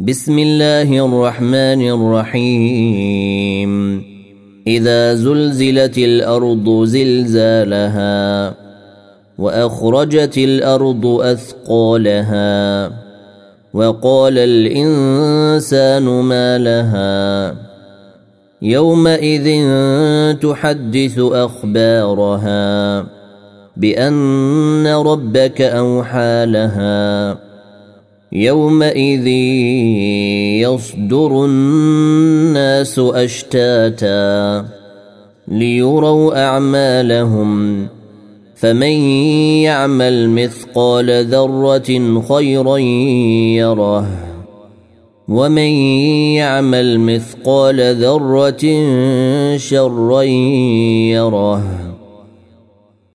بسم الله الرحمن الرحيم. إذا زلزلت الأرض زلزالها وأخرجت الأرض أثقالها وقال الإنسان ما لها. يومئذ تحدث أخبارها بأن ربك أوحى لها. يومئذ يصدر الناس أشتاتا ليروا أعمالهم فمن يعمل مثقال ذرة خيرا يره ومن يعمل مثقال ذرة شرا يره.